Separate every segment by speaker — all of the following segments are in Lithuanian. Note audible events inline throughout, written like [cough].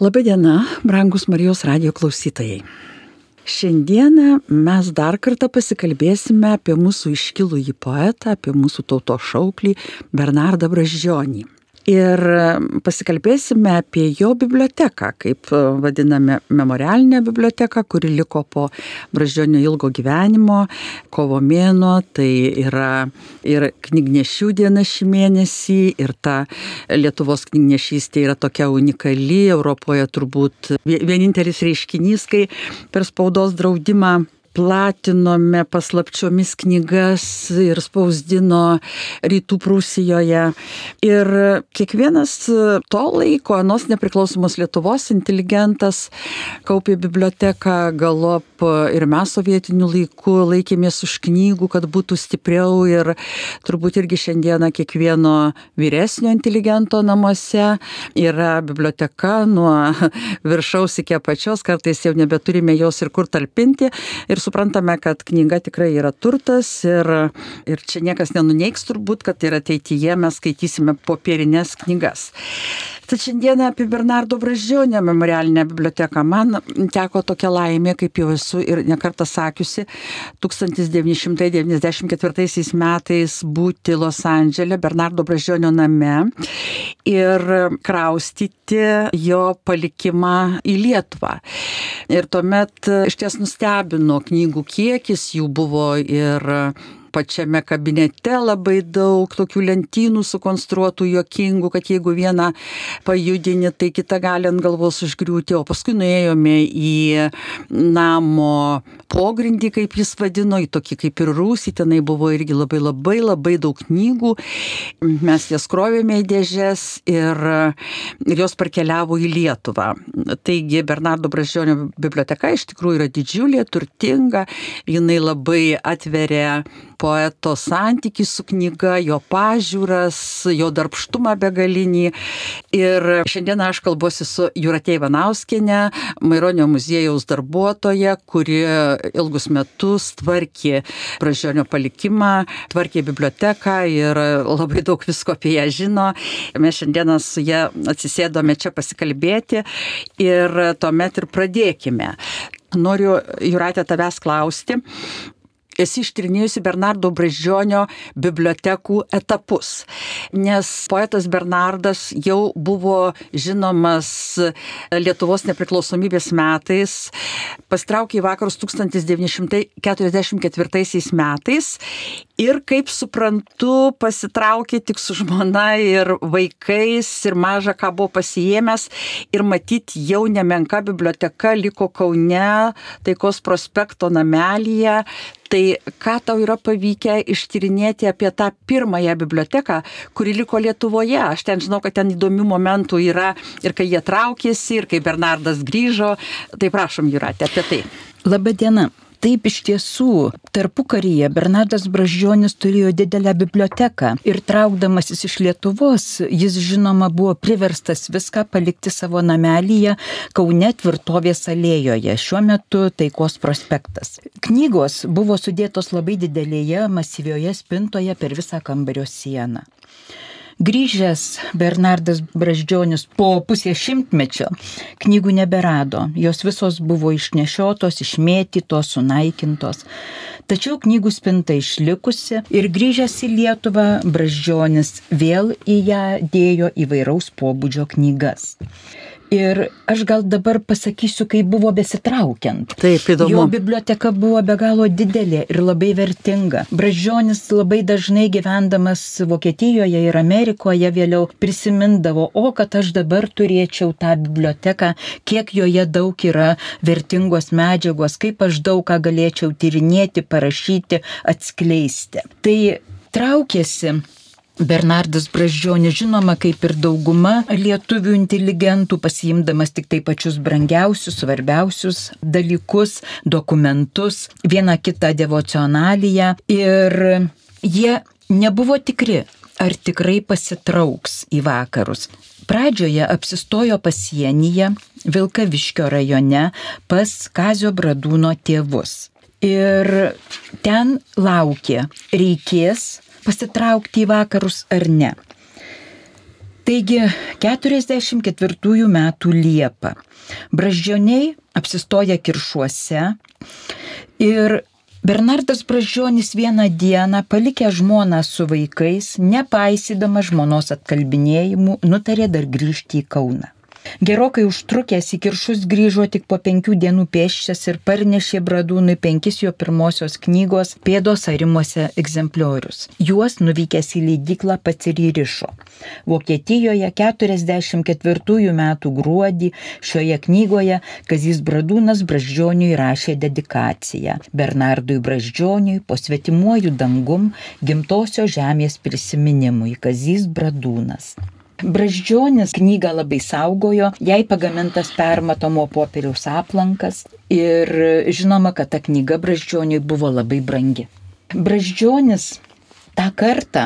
Speaker 1: Labadiena, brangus Marijos radio klausytojai. Šiandieną mes dar kartą pasikalbėsime apie mūsų iškilų į poetą, apie mūsų tauto šauklį Bernardą Bražionį ir pasikalbėsime apie jo biblioteką, kaip vadiname memorialinę biblioteką, kuri liko po Bražionio ilgo gyvenimo, kovo mėno, tai yra ir knygnešių diena šį mėnesį, ir ta Lietuvos knygnešystė yra tokia unikali, Europoje turbūt vienintelis reiškinys, kai per spaudos draudimą platinome paslapčiomis knygas ir spausdino rytų Prūsijoje. Ir kiekvienas to laiko, anos nepriklausomos Lietuvos inteligentas kaupė biblioteką galop ir mes sovietiniu laiku laikėmės už knygų, kad būtų stipriau ir turbūt irgi šiandieną kiekvieno vyresnio inteligento namuose yra biblioteka nuo [laughs] viršaus iki apačios, kartais jau nebeturime jos ir kur talpinti. Ir suprantame, kad knyga tikrai yra turtas ir, ir čia niekas nenuneiks turbūt, kad ir ateityje mes skaitysime popierinės knygas. Tad šiandieną apie Bernardo Bražionio memorialinę biblioteką. Man teko tokia laimė, kaip jau esu ir nekartą sakiusi, 1994 metais būti Los Andželė, Bernardo Bražionio name ir kraustyti jo palikimą į Lietuvą. Ir tuomet iš ties nustebino knygų kiekis, jų buvo ir pačiame kabinete labai daug tokių lentynų sukonstruotų juokingų, kad jeigu vieną pajudini, tai kita gali ant galvos užgriūti, o paskui nuėjome į namo pogrindį, kaip jis vadino, į tokį kaip ir rūsį, tenai buvo irgi labai labai labai daug knygų, mes jas krovėme į dėžės ir, ir jos parkeliavo į Lietuvą. Taigi Bernardo Bražionio biblioteka iš tikrųjų yra didžiulė, turtinga, jinai labai atveria poeto santykį su knyga, jo pažiūras, jo darbštumą begalinį. Ir šiandien aš kalbuosi su Juratė Ivanauskinė, Maironio muziejaus darbuotoja, kuri ilgus metus tvarkė Bražionio palikimą, tvarkė biblioteką ir labai daug visko apie ją žino. Mes šiandieną su ją atsisėdome čia pasikalbėti ir tuomet ir pradėkime. Noriu, Juratė, tavęs klausti, esi ištyrinėjusi Bernardo Bražionio bibliotekų etapus. Nes poetas Bernardas jau buvo žinomas Lietuvos nepriklausomybės metais, pastraukė į vakarus 1944 metais ir, kaip suprantu, pasitraukė tik su žmona ir vaikais ir mažą ką buvo pasijėmęs ir matyt jau nemenka biblioteka liko Kaune, Taikos prospekto namelyje Tai ką tau yra pavykę ištyrinėti apie tą pirmąją biblioteką, kuri liko Lietuvoje? Aš ten žinau, kad ten įdomių momentų yra ir kai jie traukėsi, ir kai Bernardas grįžo. Tai prašom, Juratė, apie tai.
Speaker 2: Labadiena. Taip iš tiesų, tarpukaryje Bernardas Bražionis turėjo didelę biblioteką ir traukdamasis iš Lietuvos, jis žinoma buvo priverstas viską palikti savo namelyje Kaune tvirtovės alėjoje, šiuo metu Taikos prospektas. Knygos buvo sudėtos labai didelėje, masyvioje spintoje per visą kambario sieną. Grįžęs Bernardas Braždžionis po pusės šimtmečio knygų neberado, jos visos buvo išnešiotos, išmėtytos, sunaikintos. Tačiau knygų spinta išlikusi ir grįžęs į Lietuvą Braždžionis vėl į ją dėjo įvairaus pobūdžio knygas. Ir aš gal dabar pasakysiu, kai buvo besitraukiant.
Speaker 1: Taip, įdomu.
Speaker 2: Jo biblioteka buvo be galo didelė ir labai vertinga. Bražionis labai dažnai gyvendamas Vokietijoje ir Amerikoje vėliau prisimindavo, o kad aš dabar turėčiau tą biblioteką, kiek joje daug yra vertingos medžiagos, kaip aš daug ką galėčiau tyrinėti, parašyti, atskleisti. Tai traukėsi Bernardas Bražionis, žinoma, kaip ir dauguma lietuvių inteligentų, pasiimdamas tik tai pačius brangiausius, svarbiausius dalykus, dokumentus, vieną kitą devocionaliją ir jie nebuvo tikri, ar tikrai pasitrauks į vakarus. Pradžioje apsistojo pasienyje Vilkaviškio rajone pas Kazio Bradūno tėvus. Ir ten laukė, reikės pasitraukti į vakarus ar ne. Taigi 44 metų Liepa. Braždžioniai apsistoja kiršuose ir Bernardas Bražionis vieną dieną, palikė žmoną su vaikais, nepaisydama žmonos atkalbinėjimų, nutarė dar grįžti į Kauną. Gerokai užtrukęs į kiršus grįžo tik po penkių dienų pėščias ir parnešė Bradūnui penkis jo pirmosios knygos pėdos arimuose egzempliorius. Juos nuvykęs į leidiklą pats ir įrišo. Vokietijoje 44 metų gruodį šioje knygoje Kazys Bradūnas Braždžioniui rašė dedikaciją Bernardui Braždžioniui po svetimuoju dangum gimtosios žemės prisiminimui Kazys Bradūnas. Braždžionis knygą labai saugojo, jai pagamintas permatomo popieriaus aplankas ir žinoma, kad ta knyga Braždžioniui buvo labai brangi. Braždžionis tą kartą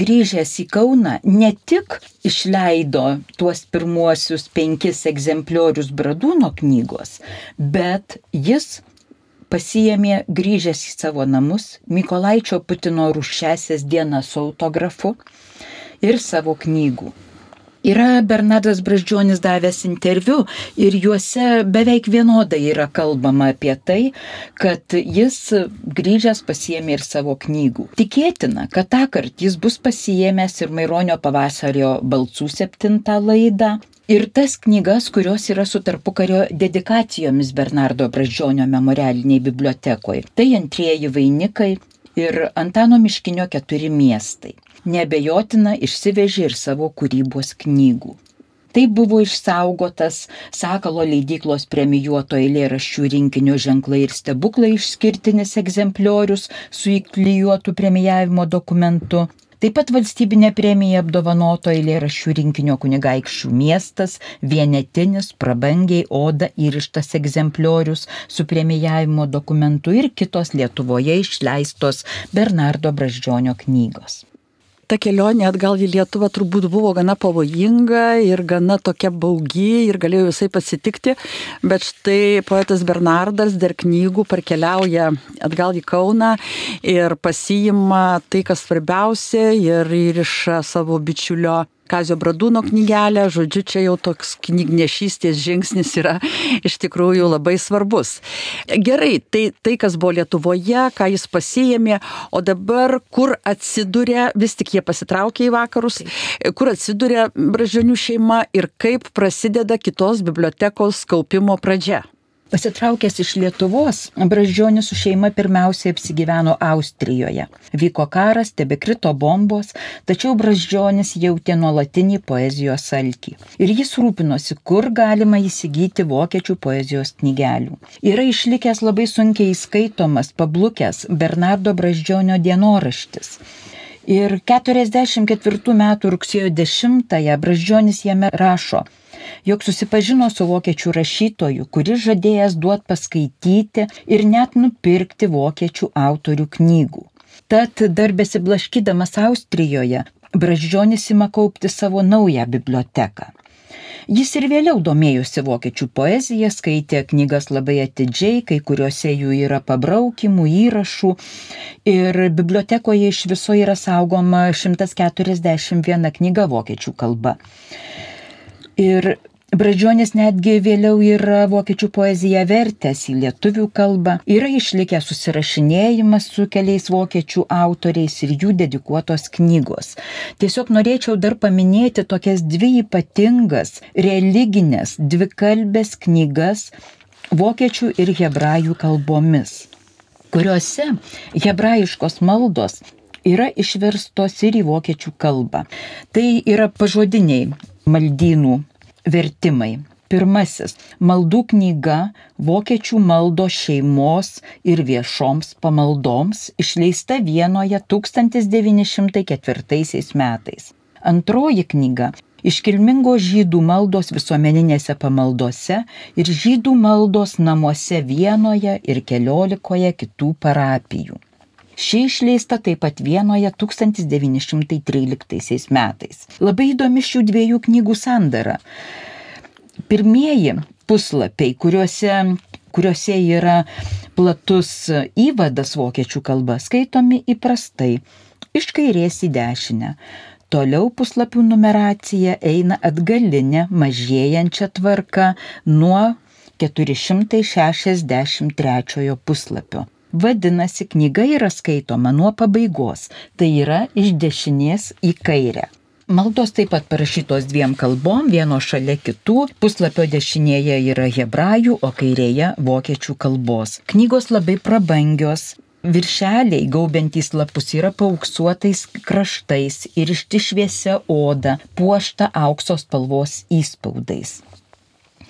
Speaker 2: grįžęs į Kauną ne tik išleido tuos pirmuosius penkis egzempliorius Bradūno knygos, bet jis pasijėmė grįžęs į savo namus Mikolaičio Putino ruščiasias dieną su autografu ir savo knygų. Yra Bernardas Braždžionis davęs interviu ir juose beveik vienodai yra kalbama apie tai, kad jis grįžęs pasiemė ir savo knygų. Tikėtina, kad tą kartą jis bus pasiemęs ir Maironio pavasario balsų septintą laidą. Ir tas knygas, kurios yra su tarpukario dedikacijomis Bernardo Braždžionio memorialiniai bibliotekoje. Tai antrieji vainikai ir Antano Miškinio keturi miestai nebejotina išsivežė ir savo kūrybos knygų. Tai buvo išsaugotas Sakalo leidyklos premijuoto eilėraščių rinkinio ženklai ir stebuklai išskirtinis egzempliorius su įklijuotu premijavimo dokumentu. Taip pat valstybinė premija apdovanoto eilėraščių rinkinio kunigaikščių miestas, vienetinis, prabangiai oda įrištas egzempliorius su premijavimo dokumentu ir kitos Lietuvoje išleistos Bernardo Braždžionio knygos
Speaker 1: ta kelionė atgal į Lietuvą turbūt buvo gana pavojinga ir gana tokia baugi ir galėjo visai pasitikti, bet štai poetas Bernardas dar knygų parkeliauja atgal į Kauną ir pasiima tai, kas svarbiausia ir įriša savo bičiulio Kazio Bradūno knygelę, žodžiu, čia jau toks knygnešystės žingsnis yra iš tikrųjų labai svarbus. Gerai, tai tai, kas buvo Lietuvoje, ką jis pasijėmė, o dabar kur atsiduria, vis tik jie pasitraukė į vakarus, kur atsiduria Bražionių šeima ir kaip prasideda kitos bibliotekos kaupimo pradžia.
Speaker 2: Pasitraukęs iš Lietuvos, Braždžionis su šeima pirmiausiai apsigyveno Austrijoje. Vyko karas, tebekrito bombos, tačiau Braždžionis jautė nuolatinį poezijos alkį. Ir jis rūpinosi, kur galima įsigyti vokiečių poezijos knygelių. Yra išlikęs labai sunkiai įskaitomas, pablukęs Bernardo Braždžionio dienoraštis. Ir 44 metų rugsėjo 10-ąją Braždžionis jame rašo, jog susipažino su vokiečių rašytoju, kuris žadėjęs duot paskaityti ir net nupirkti vokiečių autorių knygų. Tad dar besiblaškydamas Austrijoje, Braždžionis ima kaupti savo naują biblioteką. Jis ir vėliau domėjosi vokiečių poeziją, skaitė knygas labai atidžiai, kai kuriuose jų yra pabraukimų, įrašų ir bibliotekoje iš viso yra saugoma 141 knyga vokiečių kalba. Ir Bražionis netgi vėliau yra vokiečių poeziją vertęs į lietuvių kalbą, yra išlikęs susirašinėjimas su keliais vokiečių autoriais ir jų dedikuotos knygos. Tiesiog norėčiau dar paminėti tokias dvi ypatingas religinės dvikalbės knygas vokiečių ir hebrajų kalbomis, kuriuose hebrajiškos maldos yra išverstos ir į vokiečių kalbą. Tai yra pažodiniai maldynų vertimai. Pirmasis - maldų knyga Vokiečių maldo šeimos ir viešoms pamaldoms išleista Vienoje 1904 metais. Antroji knyga - iškilmingos žydų maldos visuomeninėse pamaldose ir žydų maldos namuose Vienoje ir keliolikoje kitų parapijų. Ši išleista taip pat vienoje 1913 metais. Labai įdomi šių dviejų knygų sandara. Pirmieji puslapiai, kuriuose, kuriuose yra platus įvadas vokiečių kalba, skaitomi įprastai iš kairės į dešinę. Toliau puslapių numeracija eina atgalinė, mažėjančia tvarka nuo 463 puslapio. Vadinasi, knyga yra skaitoma nuo pabaigos, tai yra iš dešinės į kairę. Maldos taip pat parašytos dviem kalbom, vieno šalia kitų. Puslapio dešinėje yra hebrajų, o kairėje vokiečių kalbos. Knygos labai prabangios. Viršeliai gaubiantys lapus yra paauksuotais kraštais ir išti šviesia oda, puošta aukso spalvos įspaudais.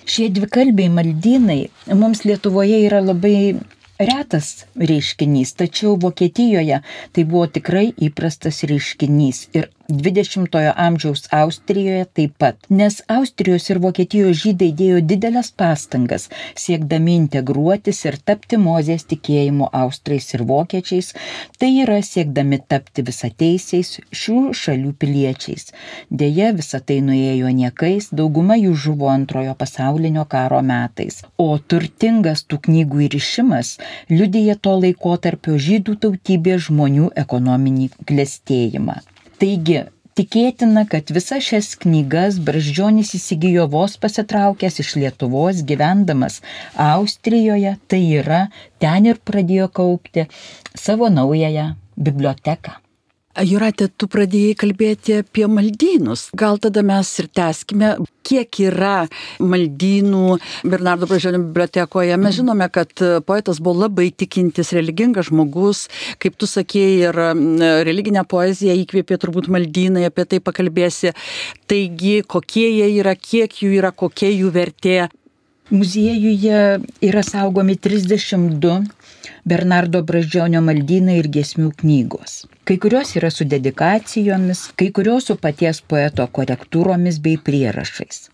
Speaker 2: Šie dvikalbiai maldynai mums Lietuvoje yra labai retas reiškinys, tačiau Vokietijoje tai buvo tikrai įprastas reiškinys ir 20-ojo amžiaus Austrijoje taip pat, nes Austrijos ir Vokietijos žydai dėjo didelės pastangas, siekdami integruotis ir tapti mozės tikėjimu Austrais ir Vokiečiais, tai yra siekdami tapti visateisiais šių šalių piliečiais. Deja, visa tai nuėjo niekais, dauguma jų žuvo antrojo pasaulinio karo metais, o turtingas tų knygų įrišimas liudyja to laikotarpio žydų tautybės žmonių ekonominį klėstėjimą. Taigi, Tikėtina, kad visas šias knygas Braždžionis įsigijo vos pasitraukęs iš Lietuvos, gyvendamas Austrijoje, tai yra ten ir pradėjo kaupti savo naująją biblioteką.
Speaker 1: Juratė, tu pradėjai kalbėti apie maldynus. Gal tada mes ir teskime, kiek yra maldynų Bernardo Bražionio bibliotekoje. Mes žinome, kad poetas buvo labai tikintis, religingas žmogus. Kaip tu sakėjai, ir religinę poeziją įkvėpė turbūt maldynai, apie tai pakalbėsi. Taigi, kokie jie yra, kiek jų yra, kokia jų vertė.
Speaker 2: Muziejuje yra saugomi 32 Bernardo Braždžionio maldynai ir gesmių knygos. Kai kurios yra su dedikacijomis, kai kurios su paties poeto korektūromis bei prierašais.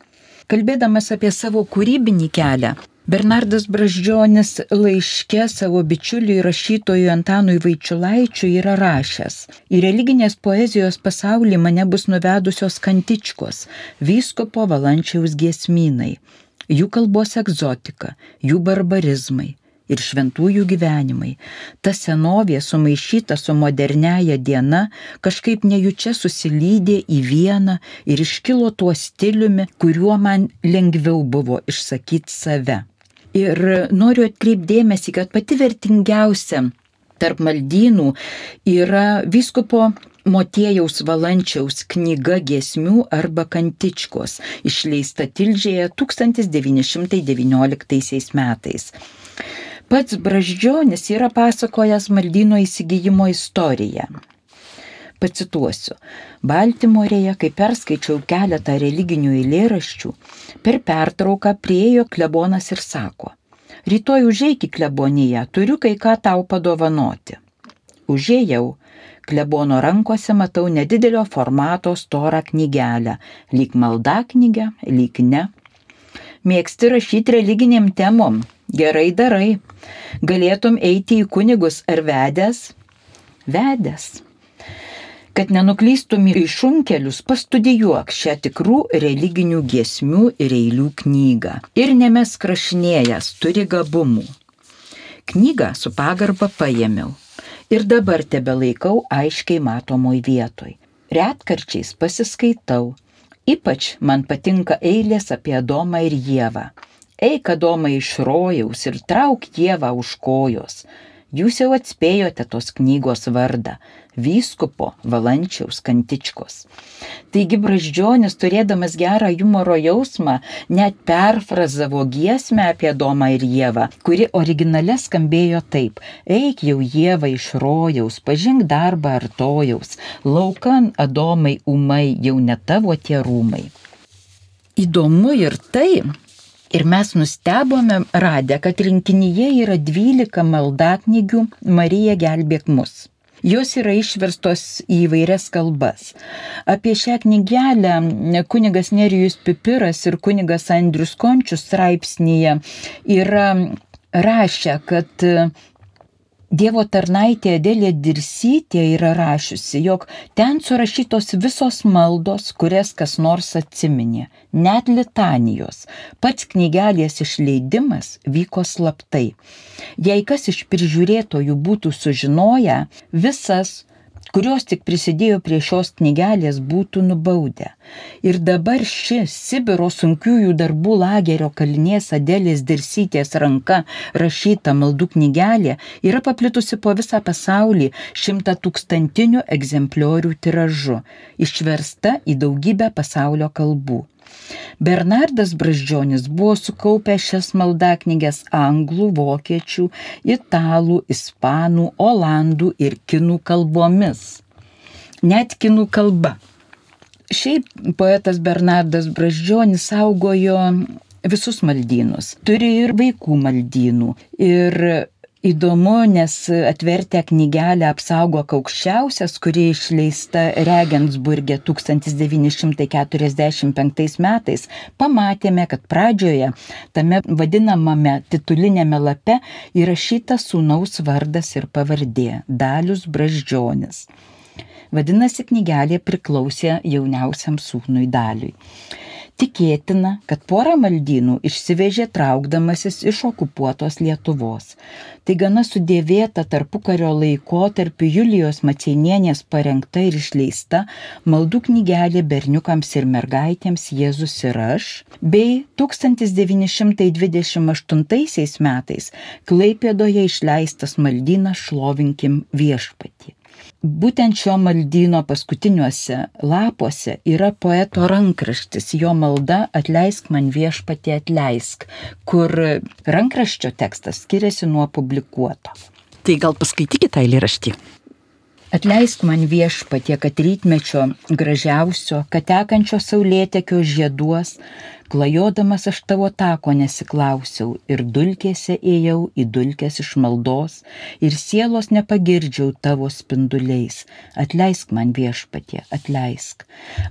Speaker 2: Kalbėdamas apie savo kūrybinį kelią, Bernardas Braždžionis laiške savo bičiuliui rašytojui Antanui Vaičiulaičiui yra rašęs. Į religinės poezijos pasaulį mane bus nuvedusios kantičkos, vyskopo valančiaus giesmynai, jų kalbos egzotika, jų barbarizmai, ir šventųjų gyvenimai. Ta senovė sumaišyta su moderniaja diena kažkaip nejučia susilydė į vieną ir iškilo tuo stiliumi, kuriuo man lengviau buvo išsakyti save. Ir noriu atkreipdėmėsi, kad pati vertingiausia tarp maldynų yra viskupo Motiejaus Valančiaus knyga giesmių arba kantičkos, išleista Tilžėje 1919 metais. Pats Braždžionis yra pasakojęs maldyno įsigijimo istoriją. Pacituosiu. Baltimorėje, kai perskaičiau keletą religinių eilėraščių, per pertrauką priejo klebonas ir sako, rytoj į kleboniją, turiu kai ką tau padovanoti. Užėjau, klebono rankose matau nedidelio formato storą knygelę, lyg malda knygę, lyg ne. Mėgsti rašyti religiniam temom, Gerai darai. Galėtum eiti į kunigus ar vedęs? Vedęs. Kad nenuklystum į šunkelius, pastudijuok šią tikrų religinių giesmių ir eilių knygą. Ir nemes krašinėjęs, turi gabumų. Knygą su pagarba paėmiau. Ir dabar tebe laikau aiškiai matomoj vietoj. Retkarčiais pasiskaitau. Ypač man patinka eilės apie Adomą ir Jėvą. Eik, Adomai, iš rojaus ir trauk Dievą už kojos. Jūs jau atspėjote tos knygos vardą - vyskupo Valančiaus kantičkos. Taigi Braždžionis, turėdamas gerą humoro jausmą, net perfrazavo giesmę apie Domą ir Jėvą, kuri originale skambėjo taip - Eik jau Jėva iš rojaus, pažink darbą artojaus, laukan Adomai umai jau ne tavo tie rūmai. Įdomu ir tai, Ir mes nustebome radę, kad rinkinyje yra 12 maldaknygių Marija gelbėk mus. Jos yra išverstos į įvairias kalbas. Apie šią knygelę kunigas Nerijus Pipiras ir kunigas Andrius Končius straipsnėje yra rašę, kad Dievo tarnaitė Adelė Dirsytė yra rašiusi, jog ten surašytos visos maldos, kurias kas nors atsiminė, net litanijos. Pats knygelės išleidimas vyko slaptai. Jei kas iš prižiūrėtojų būtų sužinoję, visas kurios tik prisidėjo prie šios knygelės, būtų nubaudę. Ir dabar ši Sibiro sunkiųjų darbų lagerio kalinės Adėlės dirsytės ranka rašyta maldų knygelė yra paplitusi po visą pasaulį šimta tūkstantinių egzempliorių tiražu, išversta į daugybę pasaulio kalbų. Bernardas Brazdžionis buvo sukaupęs šias maldaknygės anglų, vokiečių, italų, ispanų, olandų ir kinų kalbomis. Net kinų kalba. Šiaip poetas Bernardas Brazdžionis saugojo visus maldynus. Turi ir vaikų maldynų. Ir Įdomu, nes atvertę knygelę apsaugok aukščiausias, kuri išleista Regensburgė 1945 metais, pamatėme, kad pradžioje tame vadinamame titulinėme lape įrašyta sūnaus vardas ir pavardė - Dalius Braždžionis. Vadinasi, knygelė priklausė jauniausiam sūnui Daliui. Tikėtina, kad porą maldynų išsivežė traukdamasis iš okupuotos Lietuvos. Tai gana sudėvėta tarpukario laikotarpiu Julijos Maceinienės parengta ir išleista maldų knygelė berniukams ir mergaitėms Jėzus ir aš, bei 1928 metais Klaipėdoje išleistas maldynas Šlovinkim viešpatį. Būtent šio maldyno paskutiniuose lapuose yra poeto rankraštis, jo malda Atleisk man viešpatį atleisk, kur rankraščio tekstas skiriasi nuo publikuoto.
Speaker 1: Tai gal paskaitykite eilėraštį.
Speaker 2: Atleisk man viešpatie, kad rytmečio gražiausio, kad tekančio saulėtekio žieduos, Klajodamas aš tavo tako nesiklausiau ir dulkėse ėjau į dulkės iš maldos ir sielos nepagirdžiau tavo spinduliais. Atleisk man viešpatie, atleisk.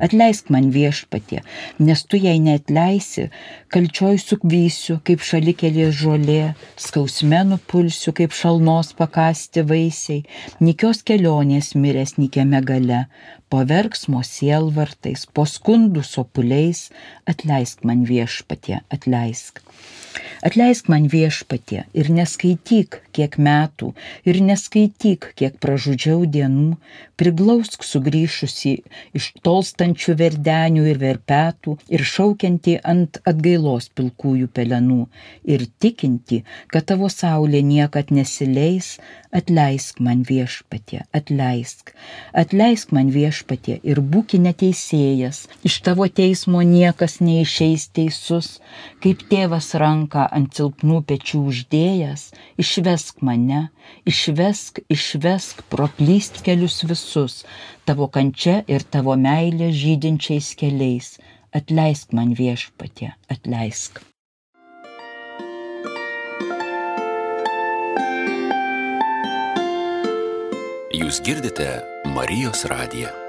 Speaker 2: Atleisk man viešpatie, nes tu jei neatleisi, kalčioj sukvysiu kaip šalikelė žolė, skausme nupulsiu kaip šalnos pakasti vaisiai, nikios kelionės miręs nikiame gale, po verksmo sielvartais, po skundų sopuliais, atleisk man viešpatie, atleisk. Atleisk man viešpatie ir neskaityk, kiek metų, ir neskaityk, kiek pražudžiau dienų, priglausk sugrįžusi iš tolstančių verdenių ir verpetų ir šaukianti ant atgailos pilkųjų pelenų ir tikinti, kad tavo saulė niekad nesileis, atleisk man viešpatie, atleisk, atleisk man viešpatie ir būki neteisėjas, iš tavo teismo niekas neišeis teisus, kaip tėvas ranką ant silpnų pečių uždėjęs, išvesk mane, išvesk, išvesk proplyst kelius visus, tavo kančia ir tavo meilė žydinčiais keliais. Atleisk man viešpatė, atleisk.
Speaker 3: Jūs girdite Marijos radiją.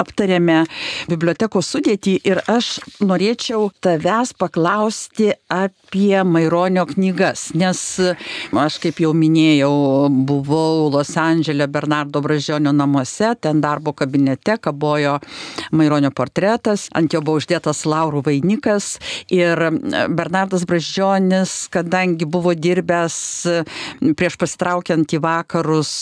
Speaker 1: Aptarėme bibliotekos sudėtį ir aš norėčiau tavęs paklausti apie Maironio knygas, nes aš, kaip jau minėjau, buvau Los Andželė Bernardo Bražionio namuose, ten darbo kabinete kabojo Maironio portretas, ant jo buvo uždėtas laurų vainikas ir Bernardas Bražionis, kadangi buvo dirbęs prieš pasitraukiant į vakarus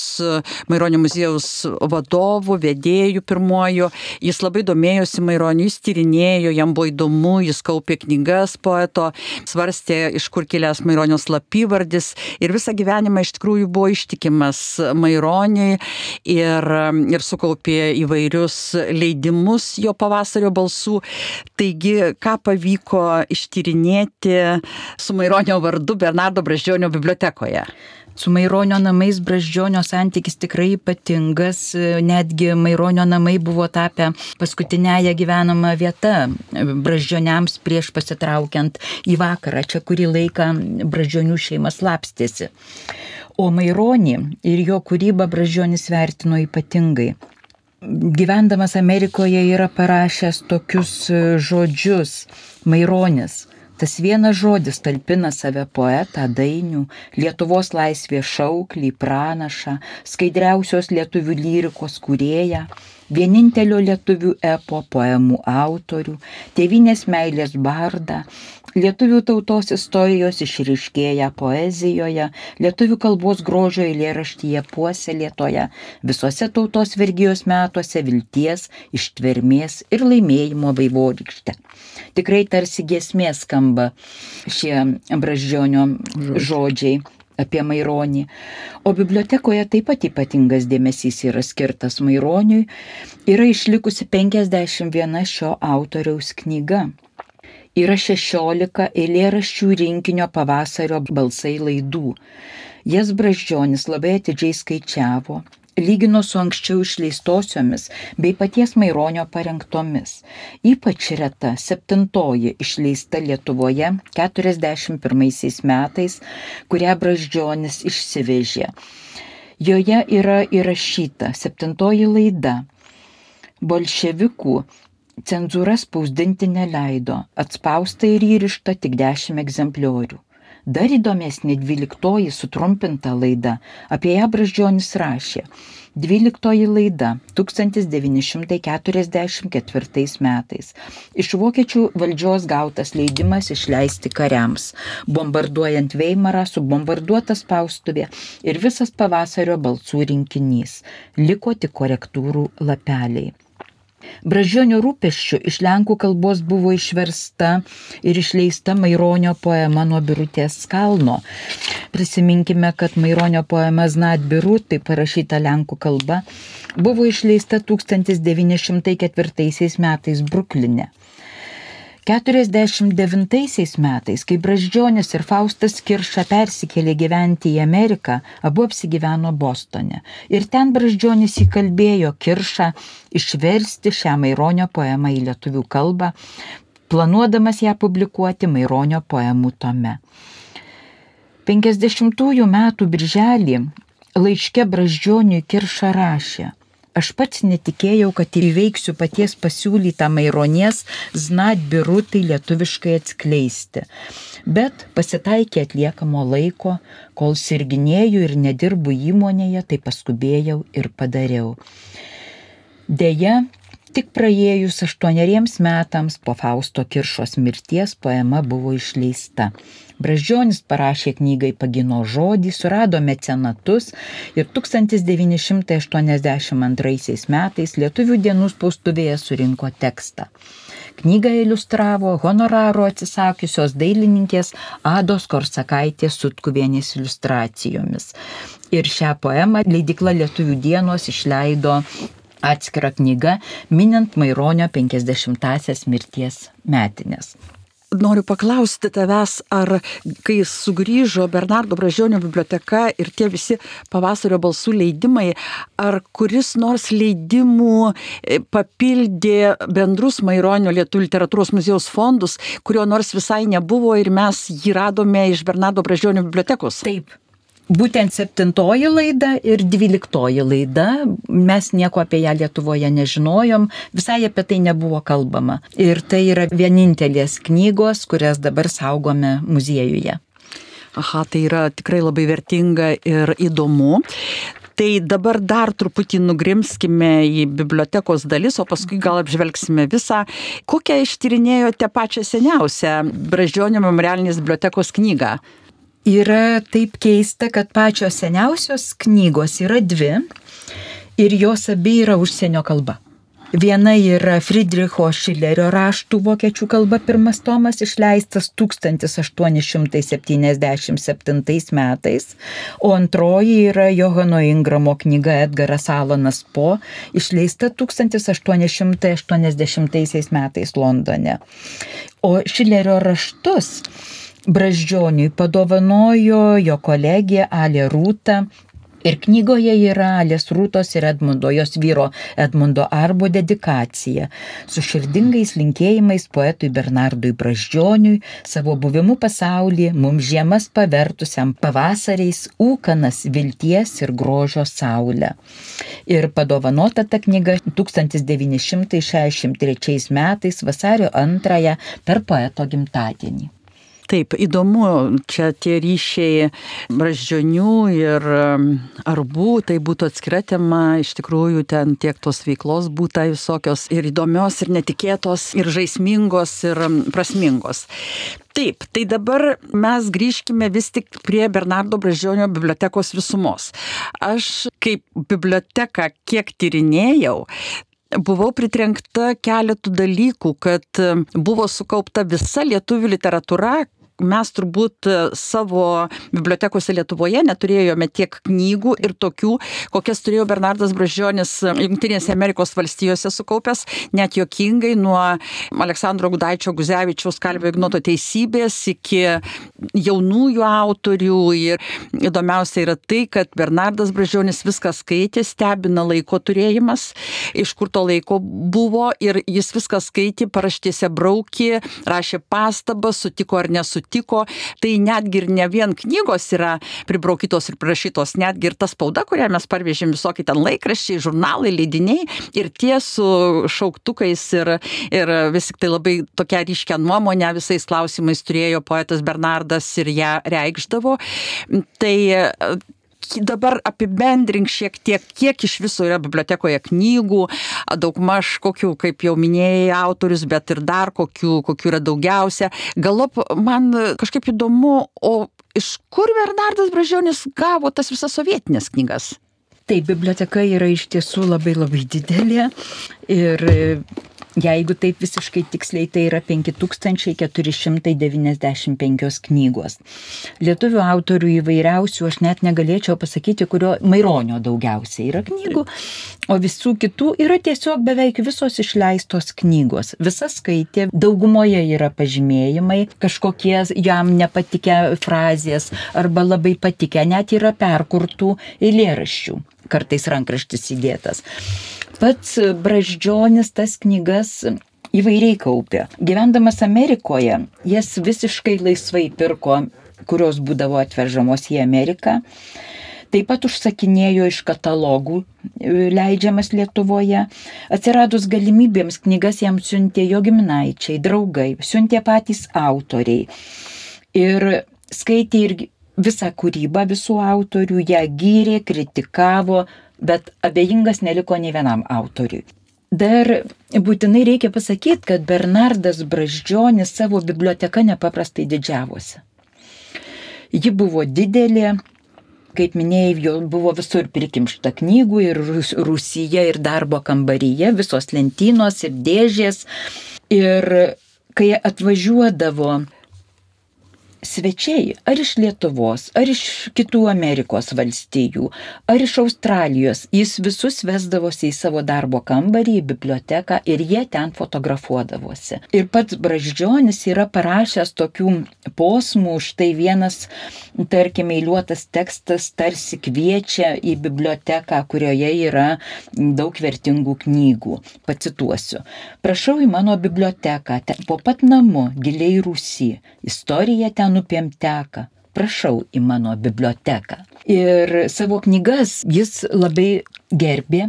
Speaker 1: Maironio muziejaus vadovų, vedėjų pirmojų, jis labai domėjosi Maironiu, jis tyrinėjo, jam buvo įdomu, jis kaupė knygas poeto, svarstė, iš kur kilęs Maironio slapyvardis ir visą gyvenimą iš tikrųjų buvo ištikimas Maironiui ir, ir sukaupė įvairius leidimus jo pavasario balsų. Taigi, ką pavyko ištyrinėti su Maironio vardu Bernardo Braždžionio bibliotekoje?
Speaker 2: Su Maironio namais Braždžionio santykis tikrai ypatingas, netgi Maironio namai buvo tapę paskutinėje gyvenama vieta Braždžioniams prieš pasitraukiant į vakarą. Čia kurį laiką Braždžionių šeimas lapstėsi. O Maironį ir jo kūrybą Braždžionis vertino ypatingai gyvendamas Amerikoje yra parašęs tokius žodžius Maironis. Tas vienas žodis talpina save poetą, dainių, Lietuvos laisvės šauklį, pranašą, skaidriausios lietuvių lyrikos kūrėją, vienintelio lietuvių epo poemų autorių, tėvinės meilės bardą, lietuvių tautos istorijos išriškėję poezijoje, lietuvių kalbos grožio eilėraštyje puoselėtoje, visose tautos vergijos metuose vilties, ištvermės ir laimėjimo vaivorykšte. Tikrai tarsi giesmė skamba šie braždžionio žodžiai apie Maironį. O bibliotekoje taip pat ypatingas dėmesys yra skirtas Maironiui. Yra išlikusi 51 šio autoriaus knyga. Yra 16 eilėraščių rinkinio pavasario balsai laidų. Jas Braždžionis labai atidžiai skaičiavo, lygino su anksčiau išleistosiomis bei paties Maironio parengtomis. Ypač reta septintoji išleista Lietuvoje 41 metais, kurią Braždžionis išsivežė. Joje yra įrašyta septintoji laida. Bolševikų cenzūra spausdinti neleido, atspausta ir įrišta tik dešimt egzempliorių. Dar įdomesnė dvyliktoji sutrumpinta laida, apie ją Braždžionis rašė. Dvyliktoji laida 1944 metais. Iš vokiečių valdžios gautas leidimas išleisti kariams, bombarduojant Veimarą, subombarduota spaustuvė ir visas pavasario balsų rinkinys. Liko tik korektūrų lapeliai. Bražionio rūpeščių iš lenkų kalbos buvo išversta ir išleista Maironio poema nuo Birutės kalno. Prisiminkime, kad Maironio poema Znat Birutai parašyta lenkų kalba buvo išleista 1904 metais Brukline. 49 metais, kai Braždžionis ir Faustas Kirša persikėlė gyventi į Ameriką, abu apsigyveno Bostone. Ir ten Braždžionis įkalbėjo Kiršą išversti šią Maironio poemą į lietuvių kalbą, planuodamas ją publikuoti Maironio poemų tome. 50 metų birželį laiške Braždžioniui Kirša rašė, Aš pats netikėjau, kad įveiksiu paties pasiūlytą Maironies znat birutai lietuviškai atskleisti. Bet pasitaikė atliekamo laiko, kol sirginėjau ir nedirbu įmonėje, tai paskubėjau ir padariau. Deja, Tik praėjus aštuoneriems metams po Fausto Kiršos mirties poema buvo išleista. Bražionis parašė knygai Pagino žodį, surado mecenatus ir 1982 metais Lietuvių dienų spaustuvėje surinko tekstą. Knygą iliustravo honoraro atsisakiusios dailininkės Ados Korsakaitės Sutkuvienės iliustracijomis. Ir šią poemą leidikla Lietuvių dienos išleido atskira knyga, minint Maironio 50-asias mirties metinės.
Speaker 1: Noriu paklausti tavęs, ar kai sugrįžo Bernardo Bražionio biblioteka ir tie visi pavasario balsų leidimai, ar kuris nors leidimų e, papildė bendrus Maironio Lietuvų literatūros muziejaus fondus, kurio nors visai nebuvo ir mes jį radome iš Bernardo Bražionio bibliotekos?
Speaker 2: Taip, būtent septintoji laida ir dvyliktoji laida, mes nieko apie ją Lietuvoje nežinojom, visai apie tai nebuvo kalbama. Ir tai yra vienintelės knygos, kurias dabar saugome muziejuje.
Speaker 1: Aha, tai yra tikrai labai vertinga ir įdomu. Tai dabar dar truputį nugrimskime į bibliotekos dalis, o paskui gal apžvelgsime visą. Kokią ištyrinėjote pačią seniausią Bražionio memorialinės bibliotekos knygą?
Speaker 2: Yra taip keista, kad pačios seniausios knygos yra dvi ir jos abi yra užsienio kalba. Viena yra Friedricho Šilerio raštų vokiečių kalba pirmas tomas išleistas 1877 metais, o antroji yra Johano Ingramo knyga Edgaras Alanas Po, išleista 1880 metais Londone. O Šilerio raštus Braždžioniui padovanojo jo kolegė Alė Rūta. Ir knygoje yra Alės Rūtos ir Edmundo, jos vyro Edmundo Arbo dedikacija su širdingais linkėjimais poetui Bernardui Braždžioniui, savo buvimu pasaulyje, mums žiemas pavertusiam pavasariais ūkanas vilties ir grožio saulę. Ir padovanota ta knyga 1963 metais vasario 2 per poeto gimtadienį.
Speaker 1: Taip, įdomu, čia tie ryšiai braždžionių ir arbų, tai būtų atskira tema, iš tikrųjų ten tiek tos veiklos būtų visokios ir įdomios, ir netikėtos, ir žaismingos, ir prasmingos. Taip, tai dabar mes grįžkime vis tik prie Bernardo Bražionio bibliotekos visumos. Aš kaip biblioteką kiek tyrinėjau, buvau pritrenkta keletų dalykų, kad buvo sukaupta visa lietuvių literatūra, mes turbūt e, savo bibliotekose Lietuvoje neturėjome tiek knygų ir tokių, kokias turėjo Bernardas Bražionis e, Junktinėse Amerikos valstijose sukaupęs, net jokingai nuo Aleksandro Gudaičio Guzevičiaus kalbėjo Ignoto teisybės iki jaunųjų autorių. Ir įdomiausia yra tai, kad Bernardas Bražionis viską skaitė, stebina laiko turėjimas, iš kur to laiko buvo ir jis viską skaitė, paraštėse braukė, rašė pastabas, sutiko ar nesutiko nutiko, tai netgi ir ne vien knygos yra pribraukytos ir prašytos, netgi ir ta spauda, kurią mes parvežėm visokie ten laikraščiai, žurnalai, leidiniai ir tie su šauktukais ir, ir vis tik tai labai tokia ryškia nuomonė visais klausimais turėjo poetas Bernardas ir ją reikšdavo. Tai dabar apibendrink šiek tiek, kiek iš viso yra bibliotekoje knygų, daugmaž kokių, kaip jau minėjai, autorius, bet ir dar kokių, kokių yra daugiausia. Galop man kažkaip įdomu, o iš kur Bernardas Bražionis gavo tas visas sovietinės knygas?
Speaker 2: Taip, biblioteka yra iš tiesų labai labai didelė ir Jeigu taip visiškai tiksliai, tai yra 5495 knygos. Lietuvių autorių įvairiausių, aš net negalėčiau pasakyti, kurio Maironio daugiausiai yra knygų, o visų kitų yra tiesiog beveik visos išleistos knygos. Visas skaitė, daugumoje yra pažymėjimai, kažkokie jam nepatikę frazės arba labai patikę, net yra perkurtų eilėraščių, kartais rankraštis įdėtas. Pats Braždžionis tas knygas įvairiai kaupė. Gyvendamas Amerikoje, jas visiškai laisvai pirko, kurios būdavo atvežamos į Ameriką. Taip pat užsakinėjo iš katalogų e, leidžiamas Lietuvoje. Atsiradus galimybėms knygas jam siuntė jo giminaičiai, draugai, siuntė patys autoriai. Ir skaitė ir visą kūrybą visų autorių, ją gyrė, kritikavo, bet abejingas neliko nei vienam autoriui. Dar būtinai reikia pasakyti, kad Bernardas Braždžionis savo biblioteka nepaprastai didžiavosi. Ji buvo didelė, kaip minėjai, jo buvo visur prikimšta knygų ir Rusija, ir darbo kambaryje, visos lentynos ir dėžės. Ir kai atvažiuodavo svečiai ar iš Lietuvos, ar iš kitų Amerikos valstijų, ar iš Australijos, jis visus vesdavosi į savo darbo kambarį, į biblioteką ir jie ten fotografuodavosi. Ir pats Braždžionis yra parašęs tokių posmų, štai vienas, tarkime, eiliuotas tekstas tarsi kviečia į biblioteką, kurioje yra daug vertingų knygų. Pacituosiu. Prašau į mano biblioteką, po pat namu, giliai rūsy. Istorija ten upėm teka. Prašau į mano biblioteką. Ir savo knygas jis labai gerbė,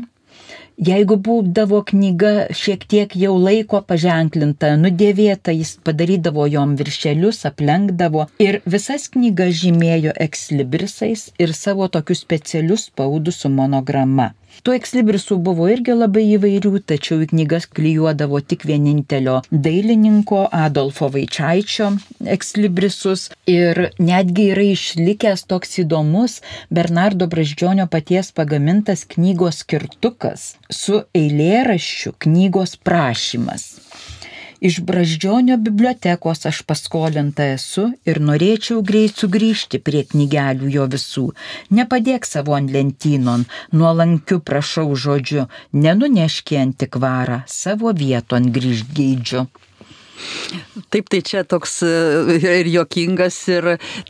Speaker 2: Jeigu būdavo knyga šiek tiek jau laiko paženklinta, nudėvėta, jis padarydavo jom viršelius, aplenkdavo ir visas knygas žymėjo ekslibrisais ir savo tokius specialius spaudus su monograma. Tų ekslibrisų buvo irgi labai įvairių, tačiau į knygas klyjuodavo tik vienintelio dailininko Adolfo Vaičiaičio ekslibrisus ir netgi yra išlikęs toks įdomus Bernardo Braždžionio paties pagamintas knygos skirtukas su eilėraščiu knygos prašymas. Iš Braždžionio bibliotekos aš paskolinta esu ir norėčiau greit sugrįžti prie knygelių jo visų. Nepadėk savo ant lentynon, nuolankiu prašau žodžiu, nenuneški antikvarą, savo vieton grįžt geidžiu.
Speaker 1: Taip, tai čia toks e, ir jokingas, ir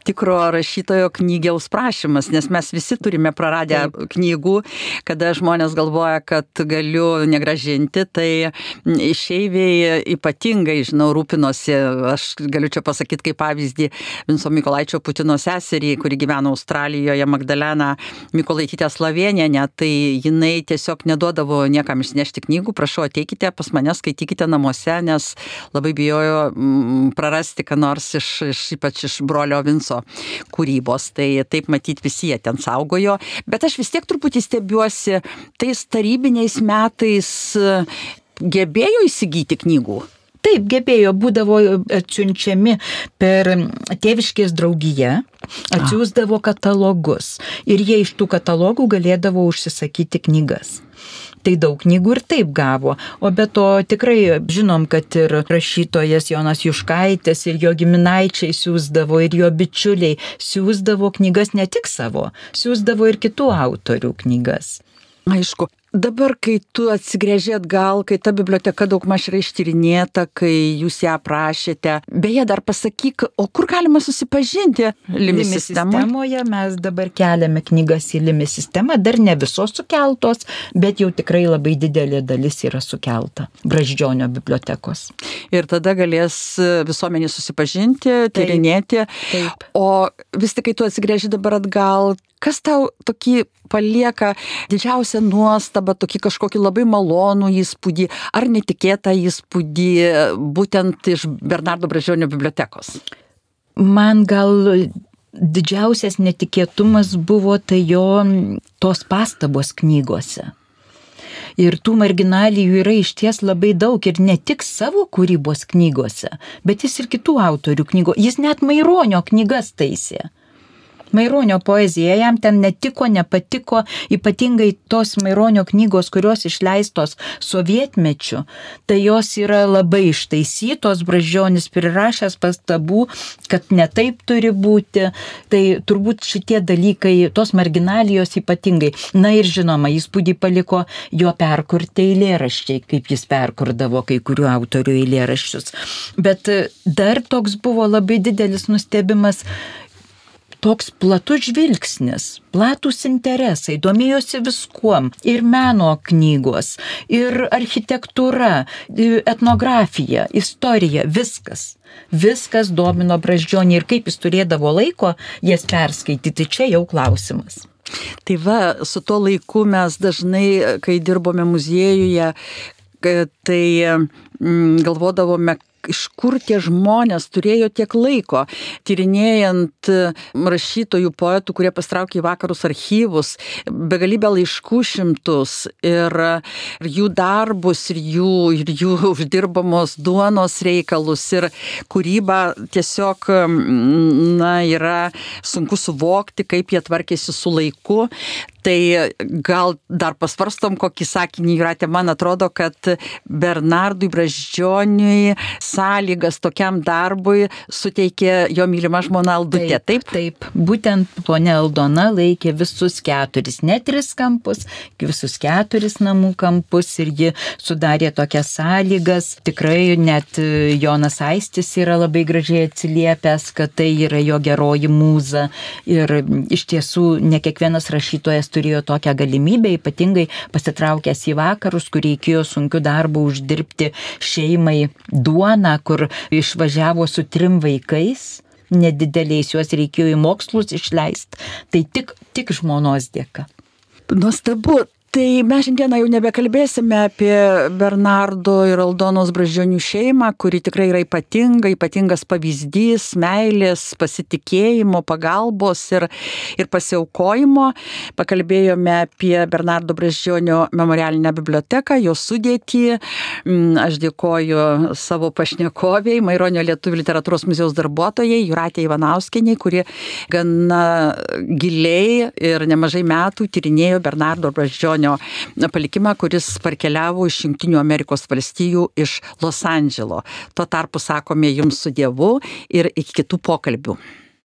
Speaker 1: tikro rašytojo knygiaus prašymas, nes mes visi turime praradę Taip. knygų, kada žmonės galvoja, kad galiu negražinti, tai išeiviai ypatingai, žinau, rūpinosi, aš galiu čia pasakyti kaip pavyzdį Vinso Mikolaičio Putino seserį, kuri gyvena Australijoje, Magdalena Mikolaitytė Slavienė, tai jinai tiesiog neduodavo niekam išnešti knygų, prašau ateikite pas mane, skaitykite namuose, nes labai nebijojo mm, prarasti, ką nors iš, iš ypač iš brolio Vinco kūrybos. Tai taip matyti visi jie ten saugojo. Bet aš vis tiek truputį stebiuosi, tais tarybiniais metais gebėjo įsigyti knygų.
Speaker 2: Taip, gebėjo, būdavo atsiunčiami per tėviškės draugiją, atsiųsdavo katalogus ir jie iš tų katalogų galėdavo užsisakyti knygas. Tai daug knygų ir taip gavo. O be to tikrai žinom, kad ir rašytojas Jonas Juškaitis ir jo giminaičiai siūsdavo ir jo bičiuliai siūsdavo knygas ne tik savo, siūsdavo ir kitų autorių knygas.
Speaker 1: Aišku, Dabar, kai tu atsigrėžė atgal, kai ta biblioteka daug maž yra ištyrinėta, kai jūs ją prašėte, beje, dar pasakyk, o kur galima susipažinti Limi sistemoje?
Speaker 2: sistemoje? Mes dabar keliame knygas į Limi sistemą, dar ne visos sukeltos, bet jau tikrai labai didelė dalis yra sukelta Braždžionio bibliotekos.
Speaker 1: Ir tada galės visuomenė susipažinti, tyrinėti. Taip. O vis tik, kai tu atsigrėži dabar atgal, kas tau tokį palieka didžiausią nuostabą, tokį kažkokį labai malonų įspūdį ar netikėtą įspūdį būtent iš Bernardo Bražionio bibliotekos?
Speaker 2: Man gal didžiausias netikėtumas buvo tai jo tos pastabos knygose. Ir tų marginalijų yra iš ties labai daug ir ne tik savo kūrybos knygose, bet jis ir kitų autorių knygų. Jis net Maironio knygas taisė. Maironio poezija jam ten netiko, nepatiko, ypatingai tos Maironio knygos, kurios išleistos sovietmečiu, tai jos yra labai ištaisytos, bražionis prirašęs pastabų, kad netaip turi būti, tai turbūt šitie dalykai, tos marginalijos ypatingai. Na ir žinoma, įspūdį paliko jo perkurti eilėraščiai, kaip jis perkurdavo kai kurių autorių eilėraščius. Bet dar toks buvo labai didelis nustebimas toks platus žvilgsnis, platus interesai, domėjosi viskuom - ir meno knygos, ir architektūra, etnografija, istorija, viskas. Viskas domino braždžionį ir kaip jis turėdavo laiko jas perskaityti, čia jau klausimas.
Speaker 1: Tai va, su tuo laiku mes dažnai, kai dirbome muziejuje, tai mm, galvodavome, iš kur tie žmonės turėjo tiek laiko, tyrinėjant rašytojų, poetų, kurie pastraukė į vakarus archyvus, begalybę laiškų šimtus ir, ir jų darbus, ir jų, ir jų [laughs] uždirbamos duonos reikalus, ir kūrybą tiesiog, na, yra sunku suvokti, kaip jie tvarkėsi su laiku. Tai gal dar pasvarstom kokį sakinį, Juratė, man atrodo, kad Bernardui Braždžioniui sąlygas tokiam darbui suteikė jo mylima žmona Aldutė.
Speaker 2: Taip, taip. taip. Būtent ponė Aldona laikė visus keturis, ne tris kampus, visus keturis namų kampus ir ji sudarė tokias sąlygas. Tikrai net Jonas Aistis yra labai gražiai atsiliepęs, kad tai yra jo geroji mūza. Ir iš tiesų ne kiekvienas rašytojas turėjo tokią galimybę, ypatingai pasitraukęs į vakarus, kur reikėjo sunkiu darbu uždirbti šeimai duoną, kur išvažiavo su trim vaikais nedideliais, juos reikėjo į mokslus išleisti. Tai tik, tik žmonos dėka.
Speaker 1: Nuostabu, Tai mes šiandieną jau nebekalbėsime apie Bernardo ir Aldonos Bražionių šeimą, kuri tikrai yra ypatinga, ypatingas pavyzdys meilės, pasitikėjimo, pagalbos ir, ir pasiaukojimo. Pakalbėjome apie Bernardo Bražionio memorialinę biblioteką, jos sudėtį. Mm, aš dėkoju savo pašnekoviai, Maironio Lietuvų literatūros muziejaus darbuotojai, Juratė Ivanauskenė, kuri gana giliai ir nemažai metų tyrinėjo Bernardo Bražionio Čiurlionio palikimą, kuris parkeliavo iš Junktinių Amerikos valstijų iš Los Andželo. Tuo tarpu sakome jums su Dievu ir iki kitų pokalbių.